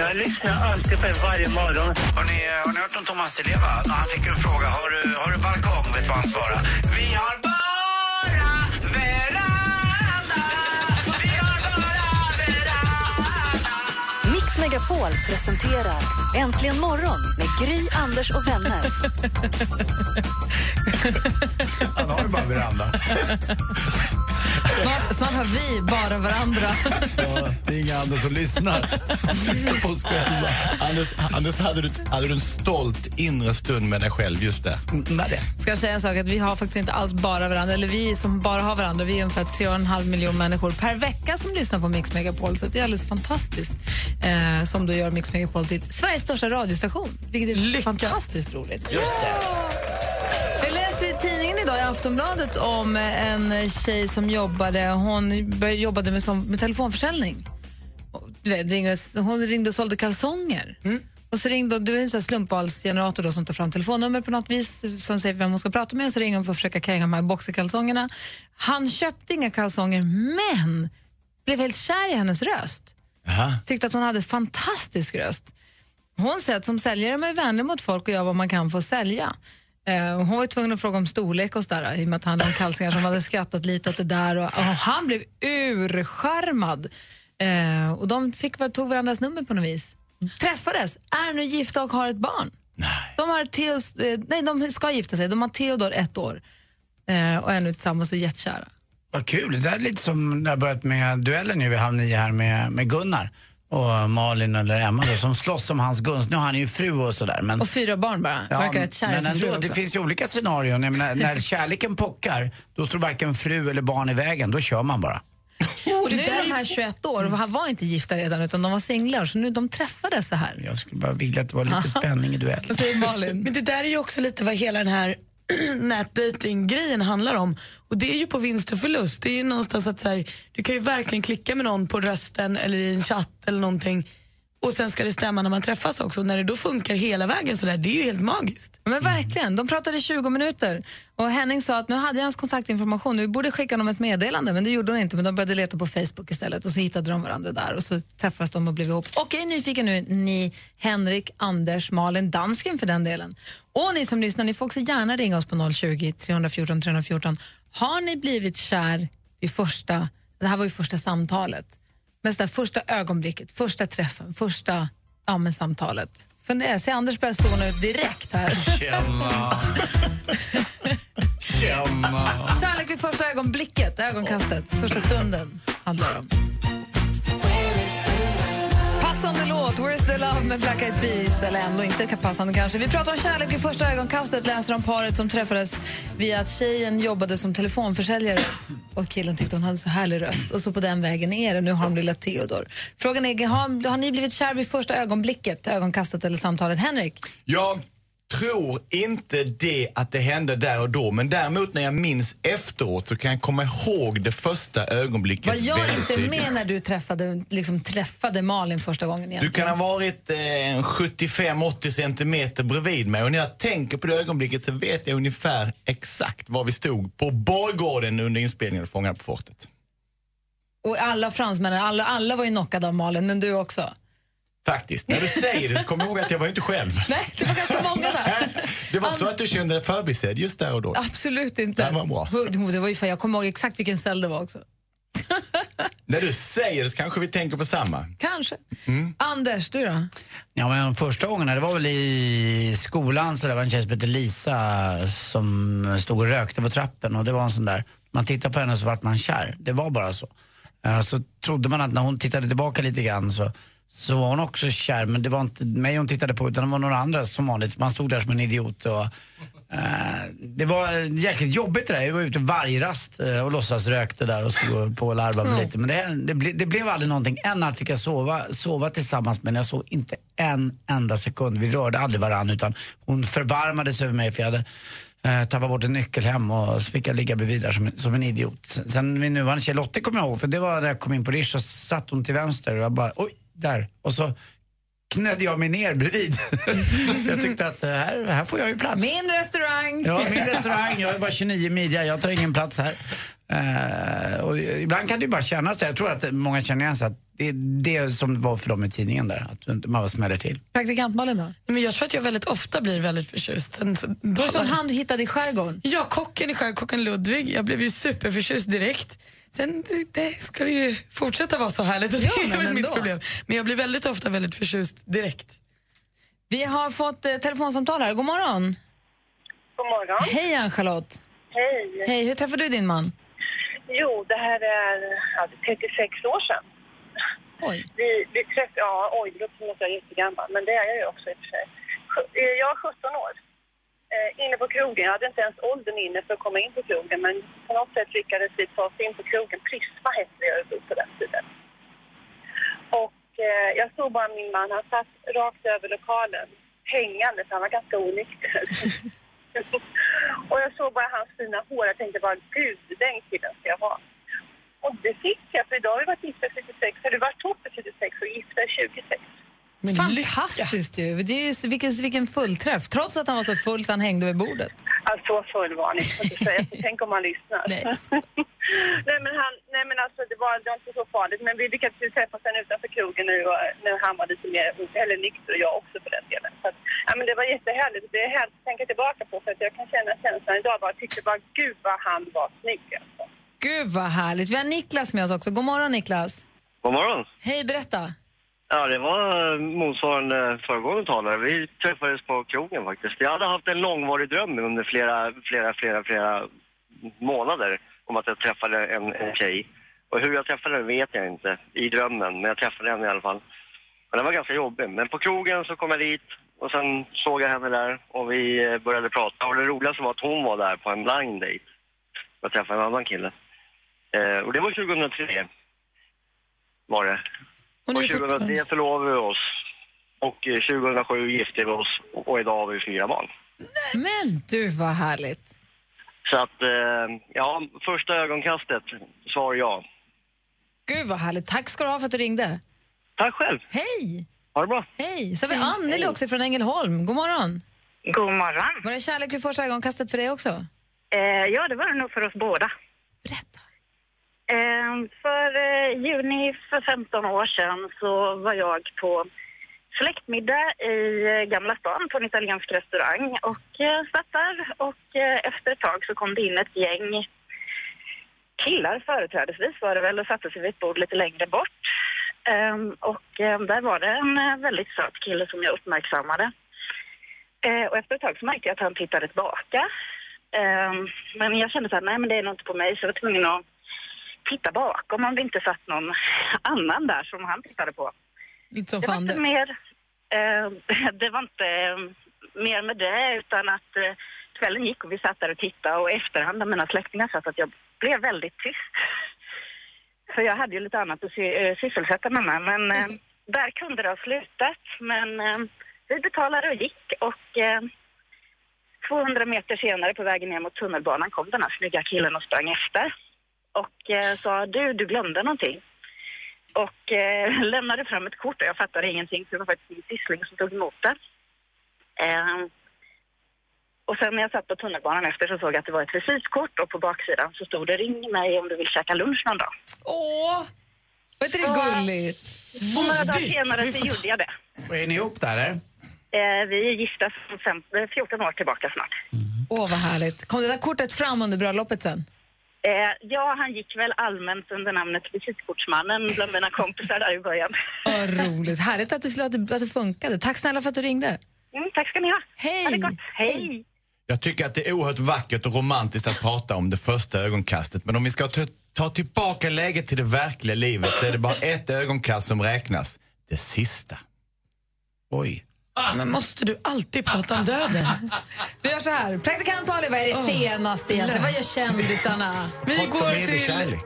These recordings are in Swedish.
Jag lyssnar alltid på er varje morgon. Har ni, har ni hört om Thomas Di Leva? Han fick en fråga, har du, har du balkong? Vet du vad han svarade? Vi har bara veranda. Vi har bara veranda. Mix Megapol presenterar Äntligen morgon med Gry, Anders och vänner. Han har ju bara veranda. Snart, snart har vi bara varandra. Det är inga andra som lyssnar. Vi står på oss själva. Anders, Anders hade, du, hade du en stolt inre stund med dig själv just där? Nej. Ska jag säga en sak? Att vi har faktiskt inte alls bara varandra. Eller vi som bara har varandra. Vi är ungefär 3,5 miljoner människor per vecka som lyssnar på Mix Megapol. Så det är alldeles fantastiskt. Eh, som då gör Mix Megapol till Sveriges största radiostation. Vilket är fantastiskt roligt. Just det. Läser i tidningen idag i Aftonbladet om en tjej som jobbade, hon jobbade med, som, med telefonförsäljning. Hon ringde och sålde kalsonger. Och så ringde, du är en sån slumpvalsgenerator då som tar fram telefonnummer på något vis som säger vem hon ska prata med och så ringer hon för att försöka kränga de här boxerkalsongerna. Han köpte inga kalsonger men blev helt kär i hennes röst. Tyckte att hon hade fantastisk röst. Hon säger att som säljare är man vänlig mot folk och gör vad man kan för att sälja. Eh, hon var tvungen att fråga om storlek och sådär i och med att han hade kalsingar som hade skrattat lite åt det där och, och han blev urskärmad. Eh, och de fick, tog varandras nummer på något vis. Träffades, är nu gifta och har ett barn. De, har Theos, eh, nej, de ska gifta sig, de har Theodor ett år eh, och är nu tillsammans och jättekära. Vad kul. Det där är lite som när jag börjat med duellen nu vid halv nio här med, med Gunnar och Malin eller Emma då, som slåss om hans gunst. Nu har han ju fru och sådär. Men... Och fyra barn bara, verkar rätt kär men ändå, också. det finns ju olika scenarion. Jag menar, när kärleken pockar, då står varken fru eller barn i vägen. Då kör man bara. Och nu är de här 21 år och han var inte gifta redan utan de var singlar så nu de träffades så här. Jag skulle bara vilja att det var lite spänning i duell. Vad säger Malin? Men det där är ju också lite vad hela den här nätdating-grejen handlar om. Och det är ju på vinst och förlust. Det är ju någonstans att så här, du kan ju verkligen klicka med någon på rösten eller i en chatt eller någonting. Och sen ska det stämma när man träffas också. Och när det då funkar hela vägen så där, det är ju helt magiskt. Men verkligen, de pratade i 20 minuter och Henning sa att nu hade jag hans kontaktinformation, vi borde skicka honom ett meddelande men det gjorde hon inte men de började leta på Facebook istället och så hittade de varandra där och så träffades de och blev ihop. Och är nyfiken nu, ni Henrik, Anders, Malin, dansken för den delen. Och ni som lyssnar, ni får också gärna ringa oss på 020 314 314. Har ni blivit kär vid första, det här var ju första samtalet, men så första ögonblicket, första träffen, första ja, men samtalet. Fundera, se Anders börjar zona ut direkt här. Tjena. Tjena. Kärlek vid första ögonblicket, ögonkastet, första stunden handlar om. Passande låt, Where's the love med Black Eyed Peas, eller ändå inte passande kanske. Vi pratar om kärlek vid första ögonkastet, läser om paret som träffades via att tjejen jobbade som telefonförsäljare och killen tyckte hon hade så härlig röst och så på den vägen är det. Nu har de lilla Theodor. Frågan är, har, har ni blivit kär vid första ögonblicket, ögonkastet eller samtalet? Henrik? Ja, tror inte det att det hände där och då, men däremot när jag minns efteråt så kan jag komma ihåg det första ögonblicket Vad jag inte med när du träffade, liksom, träffade Malin första gången Du egentligen. kan ha varit eh, 75-80 centimeter bredvid mig och när jag tänker på det ögonblicket så vet jag ungefär exakt var vi stod på Borggården under inspelningen av Fångarna på fortet. Och alla fransmännen, alla, alla var ju knockade av Malin, men du också. Faktiskt. När du säger det så kommer jag ihåg att jag var inte själv. Nej, det var ganska många där. Det var så att du kände dig förbisedd just där och då. Absolut inte. Det var bra. Det var ju, för jag kommer ihåg exakt vilken cell det var också. När du säger det så kanske vi tänker på samma. Kanske. Mm. Anders, du då? Ja, men de första gångerna, det var väl i skolan så det var en tjej som hette Lisa som stod och rökte på trappen och det var en sån där, man tittade på henne så vart man kär. Det var bara så. Eh, Så trodde man att när hon tittade tillbaka lite grann så, så var hon också kär, men det var inte mig hon tittade på utan det var några andra som vanligt. Man stod där som en idiot. Och, eh, det var jäkligt jobbigt det där. Jag var ute varje rast eh, och låtsas rökte där och stod på och larvade mig lite. Men det, det, ble, det blev aldrig någonting. En natt fick jag sova, sova tillsammans men jag sov inte en enda sekund. Vi rörde aldrig varandra utan hon förbarmades över mig för jag hade eh, tappat bort en nyckel hem och så fick jag ligga bredvid där som, en- som en idiot. Sen- min nuvarande tjej Lotte kommer jag ihåg, för det var när jag kom in på Rish och satt hon till vänster och jag bara oj, där. Och så knödde jag mig ner bredvid. jag tyckte att eh, här, här får jag ju plats. Min restaurang! Ja, min restaurang. Jag är bara 29 midja, jag tar ingen plats här. Eh, och ibland kan det ju bara kännas så. Jag tror att många känner igen sig att det är det som var för dem i tidningen där, att man bara smäller till. Praktikant Malin då? Men jag tror att jag väldigt ofta blir väldigt förtjust. Var det sån han du hittade i skärgården? Ja, kocken i skärgården, kocken Ludvig. Jag blev ju superförtjust direkt. Sen det, ska det ju fortsätta vara så härligt. Ja, det är mitt problem. Men jag blir väldigt ofta väldigt förtjust direkt. Vi har fått eh, telefonsamtal här. God morgon. God morgon. Hej Ann-Charlotte. Hej. Hej, hur träffade du din man? Jo, det här är ja, det är 36 år sedan. Oj. Vi, vi träffade, ja oj, det låter som att jag är jättegammal, men det är jag ju också i och för sig. Eh, Jag är 17 år. Eh, inne på krogen. Jag hade inte ens åldern inne för att komma in på krogen men på något sätt lyckades vi ta oss in på krogen. Prisma hette det i på den tiden. Och eh, jag såg bara min man, han satt rakt över lokalen hängande. Han var ganska onykter. och jag såg bara hans fina hår. och tänkte bara gud, den killen ska jag ha. Och det fick jag för idag har vi varit gifta 36, eller vi varit ihop 36 och gifta 26. Men Fantastiskt ju! Det är ju vilken, vilken fullträff, trots att han var så full så han hängde vid bordet. Ja, så full var han inte. Tänk om han lyssnar. Nej. nej, men han, nej, men alltså det var, det var inte så farligt. Men vi lyckades ju träffas sen utanför krogen nu och när han var lite mer, eller nykter och jag också för den delen. Så att, ja, men det var jättehärligt. Det är härligt att tänka tillbaka på för att jag kan känna känslan idag bara, jag tyckte bara gud vad han var snygg alltså. Gud vad härligt. Vi har Niklas med oss också. God morgon Niklas! God morgon! Hej, berätta! Ja, det var motsvarande föregående talare. Vi träffades på krogen faktiskt. Jag hade haft en långvarig dröm under flera, flera, flera, flera månader om att jag träffade en, en tjej. Och hur jag träffade henne vet jag inte i drömmen, men jag träffade henne i alla fall. Men det var ganska jobbigt. Men på krogen så kom jag dit och sen såg jag henne där och vi eh, började prata. Och det roligaste var att hon var där på en blind date. Jag träffade en annan kille. Eh, och det var 2003. Var det. Och 2003 förlovade vi oss. Och eh, 2007 gifte vi oss och idag har vi fyra barn. Men du, vad härligt. Så att, eh, ja, första ögonkastet, svar ja. Gud vad härligt. Tack ska du ha för att du ringde. Tack själv. Hej! Ha det bra. Hej! Så har vi Anneli också från Ängelholm. God morgon. God morgon. Var det kärlek vid första ögonkastet för dig också? Eh, ja, det var det nog för oss båda. Berätta. Ehm, för eh, juni för 15 år sedan så var jag på släktmiddag i eh, Gamla stan på en italiensk restaurang och eh, satt där och efter ett tag så kom det in ett gäng killar företrädesvis var det väl och satte sig vid ett bord lite längre bort. Ehm, och där var det en väldigt söt kille som jag uppmärksammade. Och efter ett tag så märkte jag att han tittade tillbaka. Ehm, men jag kände så här, nej men det är nog inte på mig så jag var tvungen att titta bakom om det inte satt någon annan där som han tittade på. Lite som det var inte mer, eh, det var inte eh, mer med det utan att eh, kvällen gick och vi satt där och tittade och i efterhand när mina släktingar sa att jag blev väldigt tyst. För jag hade ju lite annat att sy- eh, sysselsätta mig med men eh, där kunde det ha slutat. Men eh, vi betalade och gick och eh, 200 meter senare på vägen ner mot tunnelbanan kom den här snygga killen och sprang efter och eh, sa du, du glömde någonting. Och eh, lämnade fram ett kort och jag fattade ingenting för det var faktiskt min syssling som tog emot det. Eh, och sen när jag satt på tunnelbanan efter så såg jag att det var ett visitkort och på baksidan så stod det ring mig om du vill käka lunch någon dag. Åh! Var inte det gulligt? Och några dagar senare så gjorde jag det. Och är ni ihop där eller? Eh, vi är gifta sedan fem- eh, 14 år tillbaka snart. Åh, vad härligt. Kom det där kortet fram under bröllopet sen? Eh, ja, han gick väl allmänt under namnet Visitkortsmannen bland mina kompisar där i början. Vad roligt. Härligt att, du, att, det, att det funkade. Tack snälla för att du ringde. Mm, tack ska ni ha. Hej! Ha det gott. Hej! Jag tycker att det är oerhört vackert och romantiskt att prata om det första ögonkastet. Men om vi ska ta, ta tillbaka läget till det verkliga livet så är det bara ett ögonkast som räknas. det sista. Oj. Men måste du alltid prata om döden? Vi gör så här. Praktikant Malin, vad är det senaste egentligen? Vad gör kändisarna? Vi går till...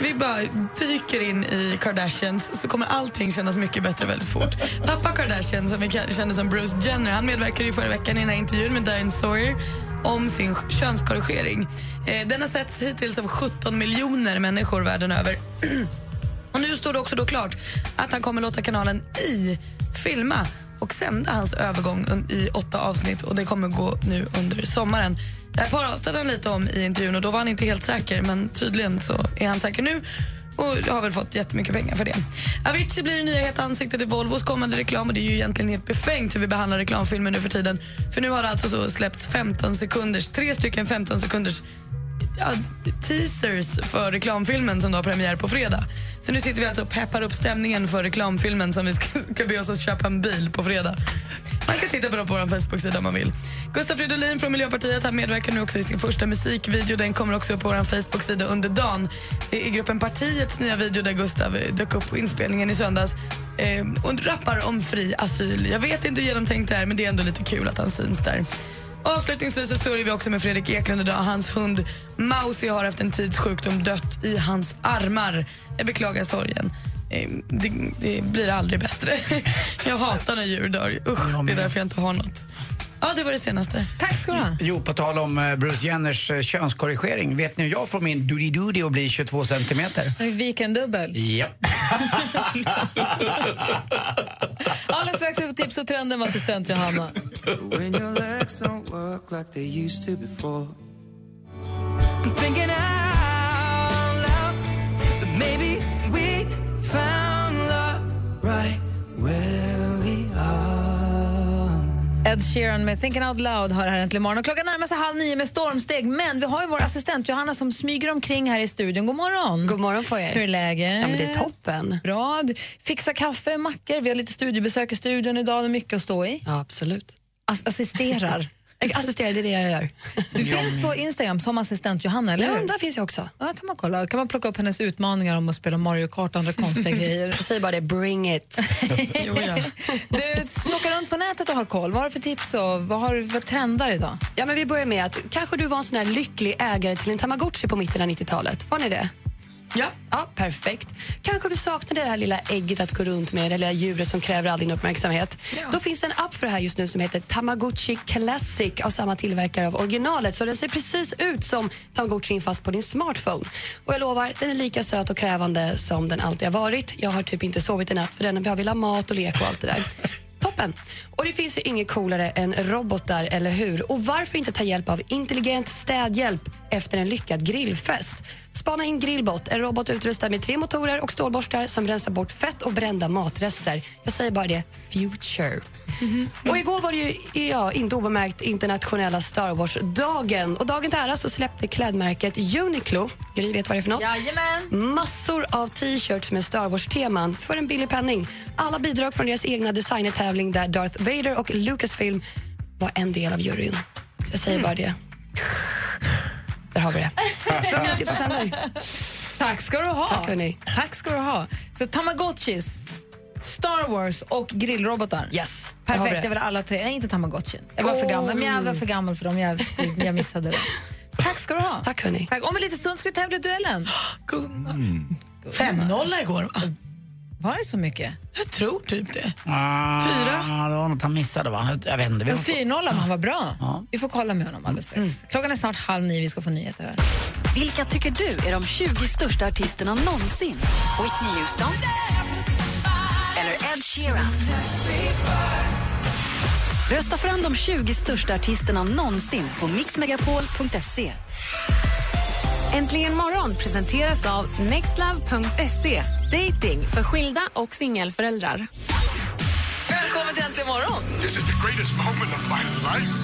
Vi bara dyker in i Kardashians så kommer allting kännas mycket bättre väldigt fort. Pappa Kardashian, som vi känner som Bruce Jenner, han medverkade ju förra veckan i den här intervjun med Diane Sawyer om sin könskorrigering. Eh, den har setts hittills av 17 miljoner människor världen över. Och nu står det också då klart att han kommer låta kanalen I filma och sända hans övergång i åtta avsnitt och det kommer gå nu under sommaren. Det här pratade han lite om i intervjun och då var han inte helt säker men tydligen så är han säker nu och har väl fått jättemycket pengar för det. Avicii blir det nya heta ansiktet i Volvos kommande reklam och det är ju egentligen helt befängt hur vi behandlar reklamfilmer nu för tiden. För nu har det alltså så släppts 15 sekunders, tre stycken 15 sekunders ja, teasers för reklamfilmen som då har premiär på fredag. Så nu sitter vi alltså och peppar upp stämningen för reklamfilmen som vi ska, ska be oss att köpa en bil på fredag. Man kan titta på det på vår Facebook-sida om man vill. Gustaf Fridolin från Miljöpartiet han medverkar nu också i sin första musikvideo. Den kommer också upp på vår Facebook-sida under dagen. Det är gruppen Partiets nya video där Gustav eh, dök upp på inspelningen i söndags eh, och rappar om fri asyl. Jag vet inte hur genomtänkt det är men det är ändå lite kul att han syns där. Avslutningsvis så står vi också med Fredrik Eklund idag. Hans hund Mausi har efter en tids sjukdom dött i hans armar. Jag beklagar sorgen. Eh, Det, det blir aldrig bättre. Jag hatar när djur dör. Usch, det är därför jag inte har något. Ja, det var det senaste. Tack ska du ha. Jo, på tal om eh, Bruce Jenners eh, könskorrigering. Vet ni hur jag får min doody-doody att bli 22 centimeter? Viker en dubbel. Japp. Alldeles strax får tips och trenden med assistent Johanna. When Ed Sheeran med Thinking Out Loud har här äntligen morgon. Och klockan närmar sig halv nio med stormsteg. Men vi har ju vår assistent Johanna som smyger omkring här i studion. God morgon. God morgon på er. Hur är läget? Ja, men det är toppen. Bra. Fixa kaffe, mackor. Vi har lite studiebesök i studion idag. Det är mycket att stå i. Ja, absolut. Ass assisterar. Jag assisterar, det är det jag gör. Du finns på Instagram som assistent Johanna, eller Ja, där finns jag också. Ja, kan man kolla. Kan man plocka upp hennes utmaningar om att spela Mario Kart och andra konstiga grejer? Säger bara det, bring it. jo, ja. Du snokar runt på nätet och har koll. Vad har du för tips och vad, har, vad trendar idag? Ja, men vi börjar med att kanske du var en sån här lycklig ägare till en tamagotchi på mitten av 90-talet. Var ni det? Ja. Ja, perfekt. Kanske du saknade det här lilla ägget att gå runt med, det lilla djuret som kräver all din uppmärksamhet. Då finns det en app för det här just nu som heter Tamagotchi Classic av samma tillverkare av originalet. Så den ser precis ut som Tamagotchin fast på din smartphone. Och jag lovar, den är lika söt och krävande som den alltid har varit. Jag har typ inte sovit i natt för den. Vill ha mat och lek och allt det där. Toppen! Och det finns ju inget coolare än robotar, eller hur? Och varför inte ta hjälp av intelligent städhjälp efter en lyckad grillfest? Spana in Grillbot, en robot utrustad med tre motorer och stålborstar som rensar bort fett och brända matrester. Jag säger bara det, future. Och igår var det ju, ja, inte obemärkt internationella Star Wars-dagen. Och dagen till ära så släppte klädmärket Uniqlo, Gry vet vad det är för något? Jajamän. Massor av t-shirts med Star Wars-teman för en billig penning. Alla bidrag från deras egna designertävling där Darth Vader och Lucasfilm var en del av juryn. Jag säger bara det. Där har vi det. Tips och trender. Tack ska du ha. Tack, hörni. Tack ska du ha. Så Tamagotchis, Star Wars och grillrobotar. Yes. Perfekt, det. jag vill alla tre. Nej, inte Tamagotchin. Jag var för gammal, men jag var för gammal för dem. Jag, jag missade det. Tack ska du ha. Tack hörni. Tack. Om en liten stund ska vi tävla i duellen. Mm. 5-0 igår, va? Var det så mycket? Jag tror typ det. Ah, Fyra? Ja, det var något han missade, va? Jag vet inte. Vi får få- 4-0 om han var bra. Vi får kolla med honom alldeles strax. Klockan är snart halv nio, vi ska få nyheter här. Vilka tycker du är de 20 största artisterna någonsin? Whitney Houston? Eller Ed Sheeran? Rösta fram de 20 största artisterna någonsin på mixmegapol.se. Äntligen morgon presenteras av nextlove.se. Dating för skilda och singelföräldrar. Välkommen till Äntligen morgon! This is the greatest moment of my life.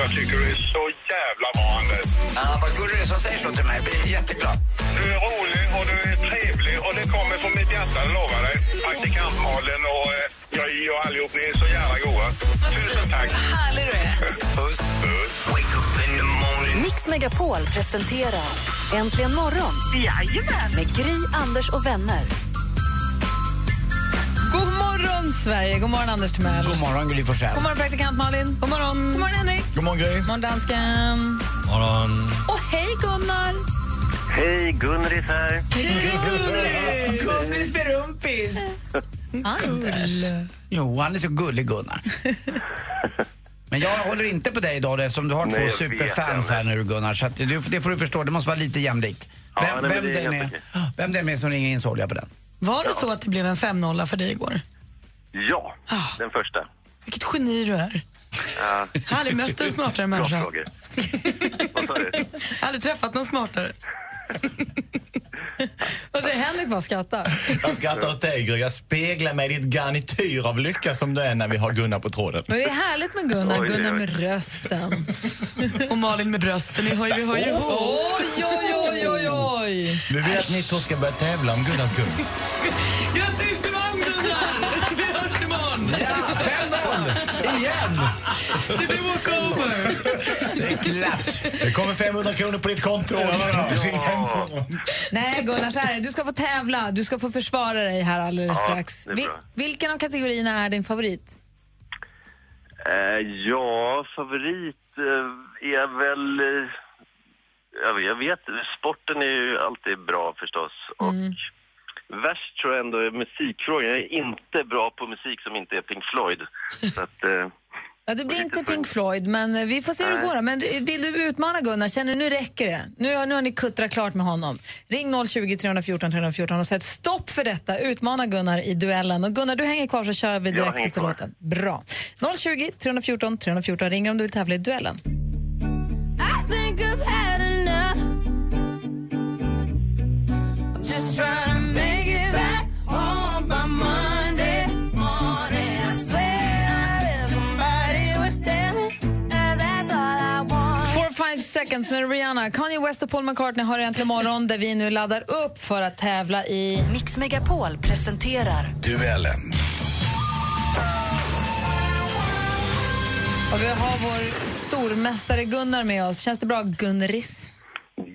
Jag tycker du är så jävla bra, Anders. Ja, vad gullig du är som säger så till mig. Jag blir jätteglad. Du är rolig och du är trevlig och det kommer från mitt hjärta, lovar dig. Praktikant Malin och eh, jag och allihop, ni är så jävla goa. Tusen tack. Vad härlig du är. Puss. Mix Megapol presenterar Äntligen morgon Jajamän. med Gry, Anders och vänner. God morgon, Sverige! God morgon, Anders Timell. God morgon, Gry Forssell. God morgon, praktikant Malin. God morgon, God morgon Henrik. God morgon, Gry. God morgon, dansken. Morgon. Och hej, Gunnar. Hej, Gunris här. Gunnis med rumpis. Anders. Jo, han är så gullig, Gunnar. Men jag håller inte på dig idag eftersom du har Nej, två superfans här nu, Gunnar. Så att du, det får du förstå, det måste vara lite jämlikt. Ja, Vem, nej, men vem, det är är, vem den är som ringer in så håller jag på den. Var det så att det blev en 5-0 för dig igår? Ja, den första. Vilket geni du är. Ja. Jag har aldrig mött en smartare Bra människa. frågor. Vad sa du? Jag har aldrig träffat någon smartare. Och så Henrik bara skrattar. Jag skrattar åt dig, Gry. Jag speglar mig i ditt garnityr av lycka som du är när vi har Gunnar på tråden. Men det är härligt med Gunnar, Oj, Gunnar med rösten. Och Malin med brösten. Ni hör ju, vi hör ju. Oj, oj, oj, oj, oj. Nu att ni två ska börja tävla om Gunnars gunst. Grattis till imorgon, Gunnar! Vi hörs imorgon! Ja, 5-0! Igen! Det blir walkover! Det är klart. Det kommer 500 kronor på ditt konto. Nej, Gunnar, så här. Du ska få tävla. Du ska få försvara dig här alldeles Ja, strax. Vi, vilken av kategorierna är din favorit? Eh, ja, favorit eh, är väl... Eh, jag, vet, sporten är ju alltid bra förstås. Och värst tror jag ändå är musikfrågan. Jag är inte bra på musik som inte är Pink Floyd. Så att, eh, Ja, det blir inte Pink Floyd, men eh, vi får se hur det går. Men vill du utmana Gunnar? Känner du nu räcker det? Nu, har- nu har ni kuttrat klart med honom. Ring 020 314 314 och sätt stopp för detta. Utmana Gunnar i duellen. Och Gunnar, du hänger kvar så kör vi direkt efter kvar. låten. Bra. 020 314 314. Ring om du vill tävla i duellen. Seconds med Rihanna. Kanye West och Paul McCartney har äntligen morgon där vi nu laddar upp för att tävla i... Mix Megapol presenterar Duellen. Och vi har vår stormästare Gunnar med oss. Känns det bra, Gunris?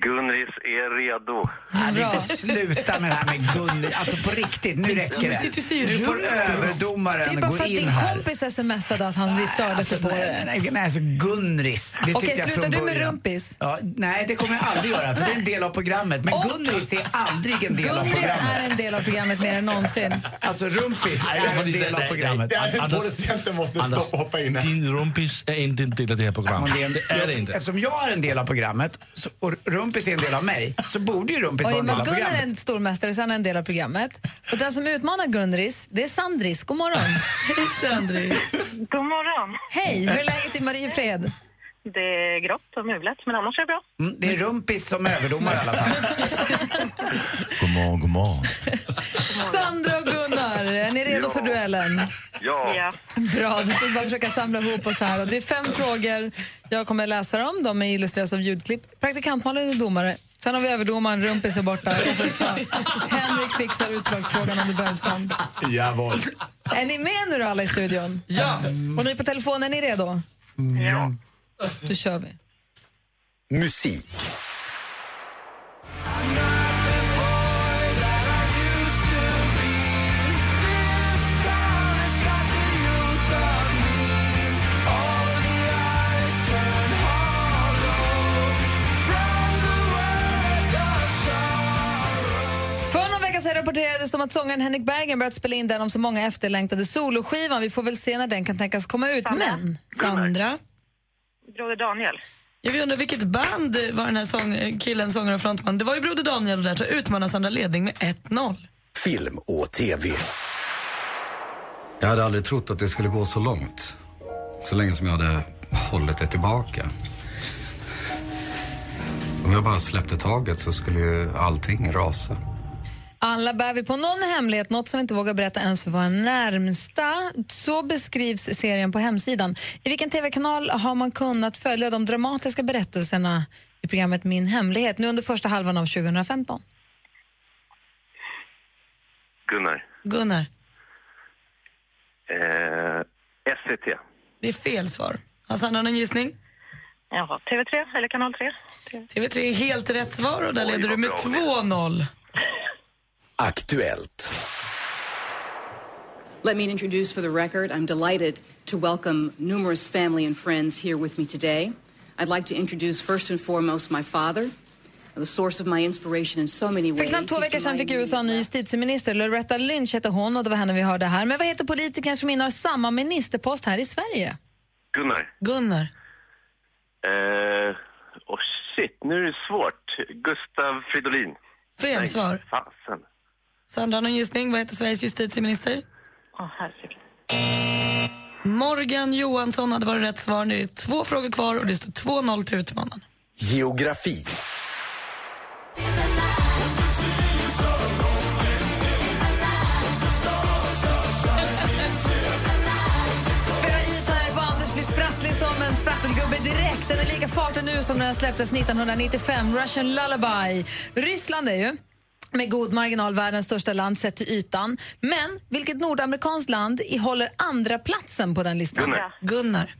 Gunris är redo. Nej, det är inte sluta med det här med Gunni. Alltså på riktigt, nu räcker Du sitter och det. säger Nu får rumpis. Det är överdomaren bara gå för att in din här. kompis smsade att han störde Alltså, sig på nej, det. nej, nej, alltså Gunris. Det Okej, jag slutar du med rumpis? Ja, nej, det kommer jag aldrig göra, för det är en del av programmet. Men Och- Gunris är aldrig en del av Gunris programmet. är en del av programmet mer än någonsin. Alltså rumpis är en del av programmet. Producenten måste stoppa hoppa in här. Din rumpis är inte en del av det här programmet. Det är Det det inte. Eftersom jag är en del av programmet och Rumpis är en del av mig så borde ju Rumpis Och vara en del av Gunnar är programmet. en stormästare, så han är en del av programmet. Och den som utmanar Gunris, det är Sandris. God morgon. Hej Sandris. God morgon. Hej, hur är läget i Mariefred? Det är grått och mulet, men annars är det bra. Mm, det är Rumpis som överdomare i alla fall. God morgon, god morgon. Sandra och Gunnar, är ni redo för duellen? Ja. Bra, då ska vi bara försöka samla ihop oss här. Och det är fem frågor jag kommer läsa dem. De är illustreras av ljudklipp. Praktikantmalen är domare. Sen har vi överdomaren, Rumpis är borta. Henrik fixar utslagsfrågan om det behövs någon. Jawohl. Är ni med nu då alla i studion? Ja. Och ni på telefon, är ni redo? Ja. Då kör vi. Musik. För någon vecka sedan rapporterades om att sångaren Henrik Bergen börjat spela in den om så många efterlängtade soloskivan. Vi får väl se när den kan tänkas komma ut. Men, Sandra. Broder Daniel. Jag vill undra vilket band var den här sång, killen, sångare och frontman? Det var ju Broder Daniel och där så utmanar Sandra ledning med 1-0. Film och TV. Jag hade aldrig trott att det skulle gå så långt. Så länge som jag hade hållit det tillbaka. Om jag bara släppte taget så skulle ju allting rasa. Alla bär vi på någon hemlighet, något som vi inte vågar berätta ens för våra närmsta. Så beskrivs serien på hemsidan. I vilken tv-kanal har man kunnat följa de dramatiska berättelserna i programmet Min hemlighet nu under första halvan av 2015? Gunnar. Gunnar. Eh, SVT. Det är fel svar. Har Sandra någon gissning? Jaha, TV3 eller Kanal 3. TV3 är helt rätt svar och där Oj, leder du med bra 2-0. Aktuellt. Let me introduce for the record, I'm delighted to welcome numerous family and friends here with me today. I'd like to introduce first and foremost my father, the source of my inspiration in so many För ways. knappt två veckor sedan fick USA en ny justitieminister. Loretta Lynch heter hon och det var henne vi hörde här. Men vad heter politikern som innehar samma ministerpost här i Sverige? Gunnar. Gunnar. Eh, oh shit, nu är det svårt. Gustav Fridolin. Fel Nej, svar. Fasen. Sandra, någon gissning? Vad heter Sveriges justitieminister? Morgan Johansson hade varit rätt svar. Nu är det två frågor kvar och det står 2-0 till utmanaren. Geografi. Sprattlig som en sprattelgubbe direkt. Den är lika fartig nu som när den släpptes 1995. Russian Lullaby. Ryssland är ju med god marginal världens största land sett till ytan. Men vilket nordamerikanskt land håller andra platsen på den listan? Gunnar. Gunnar.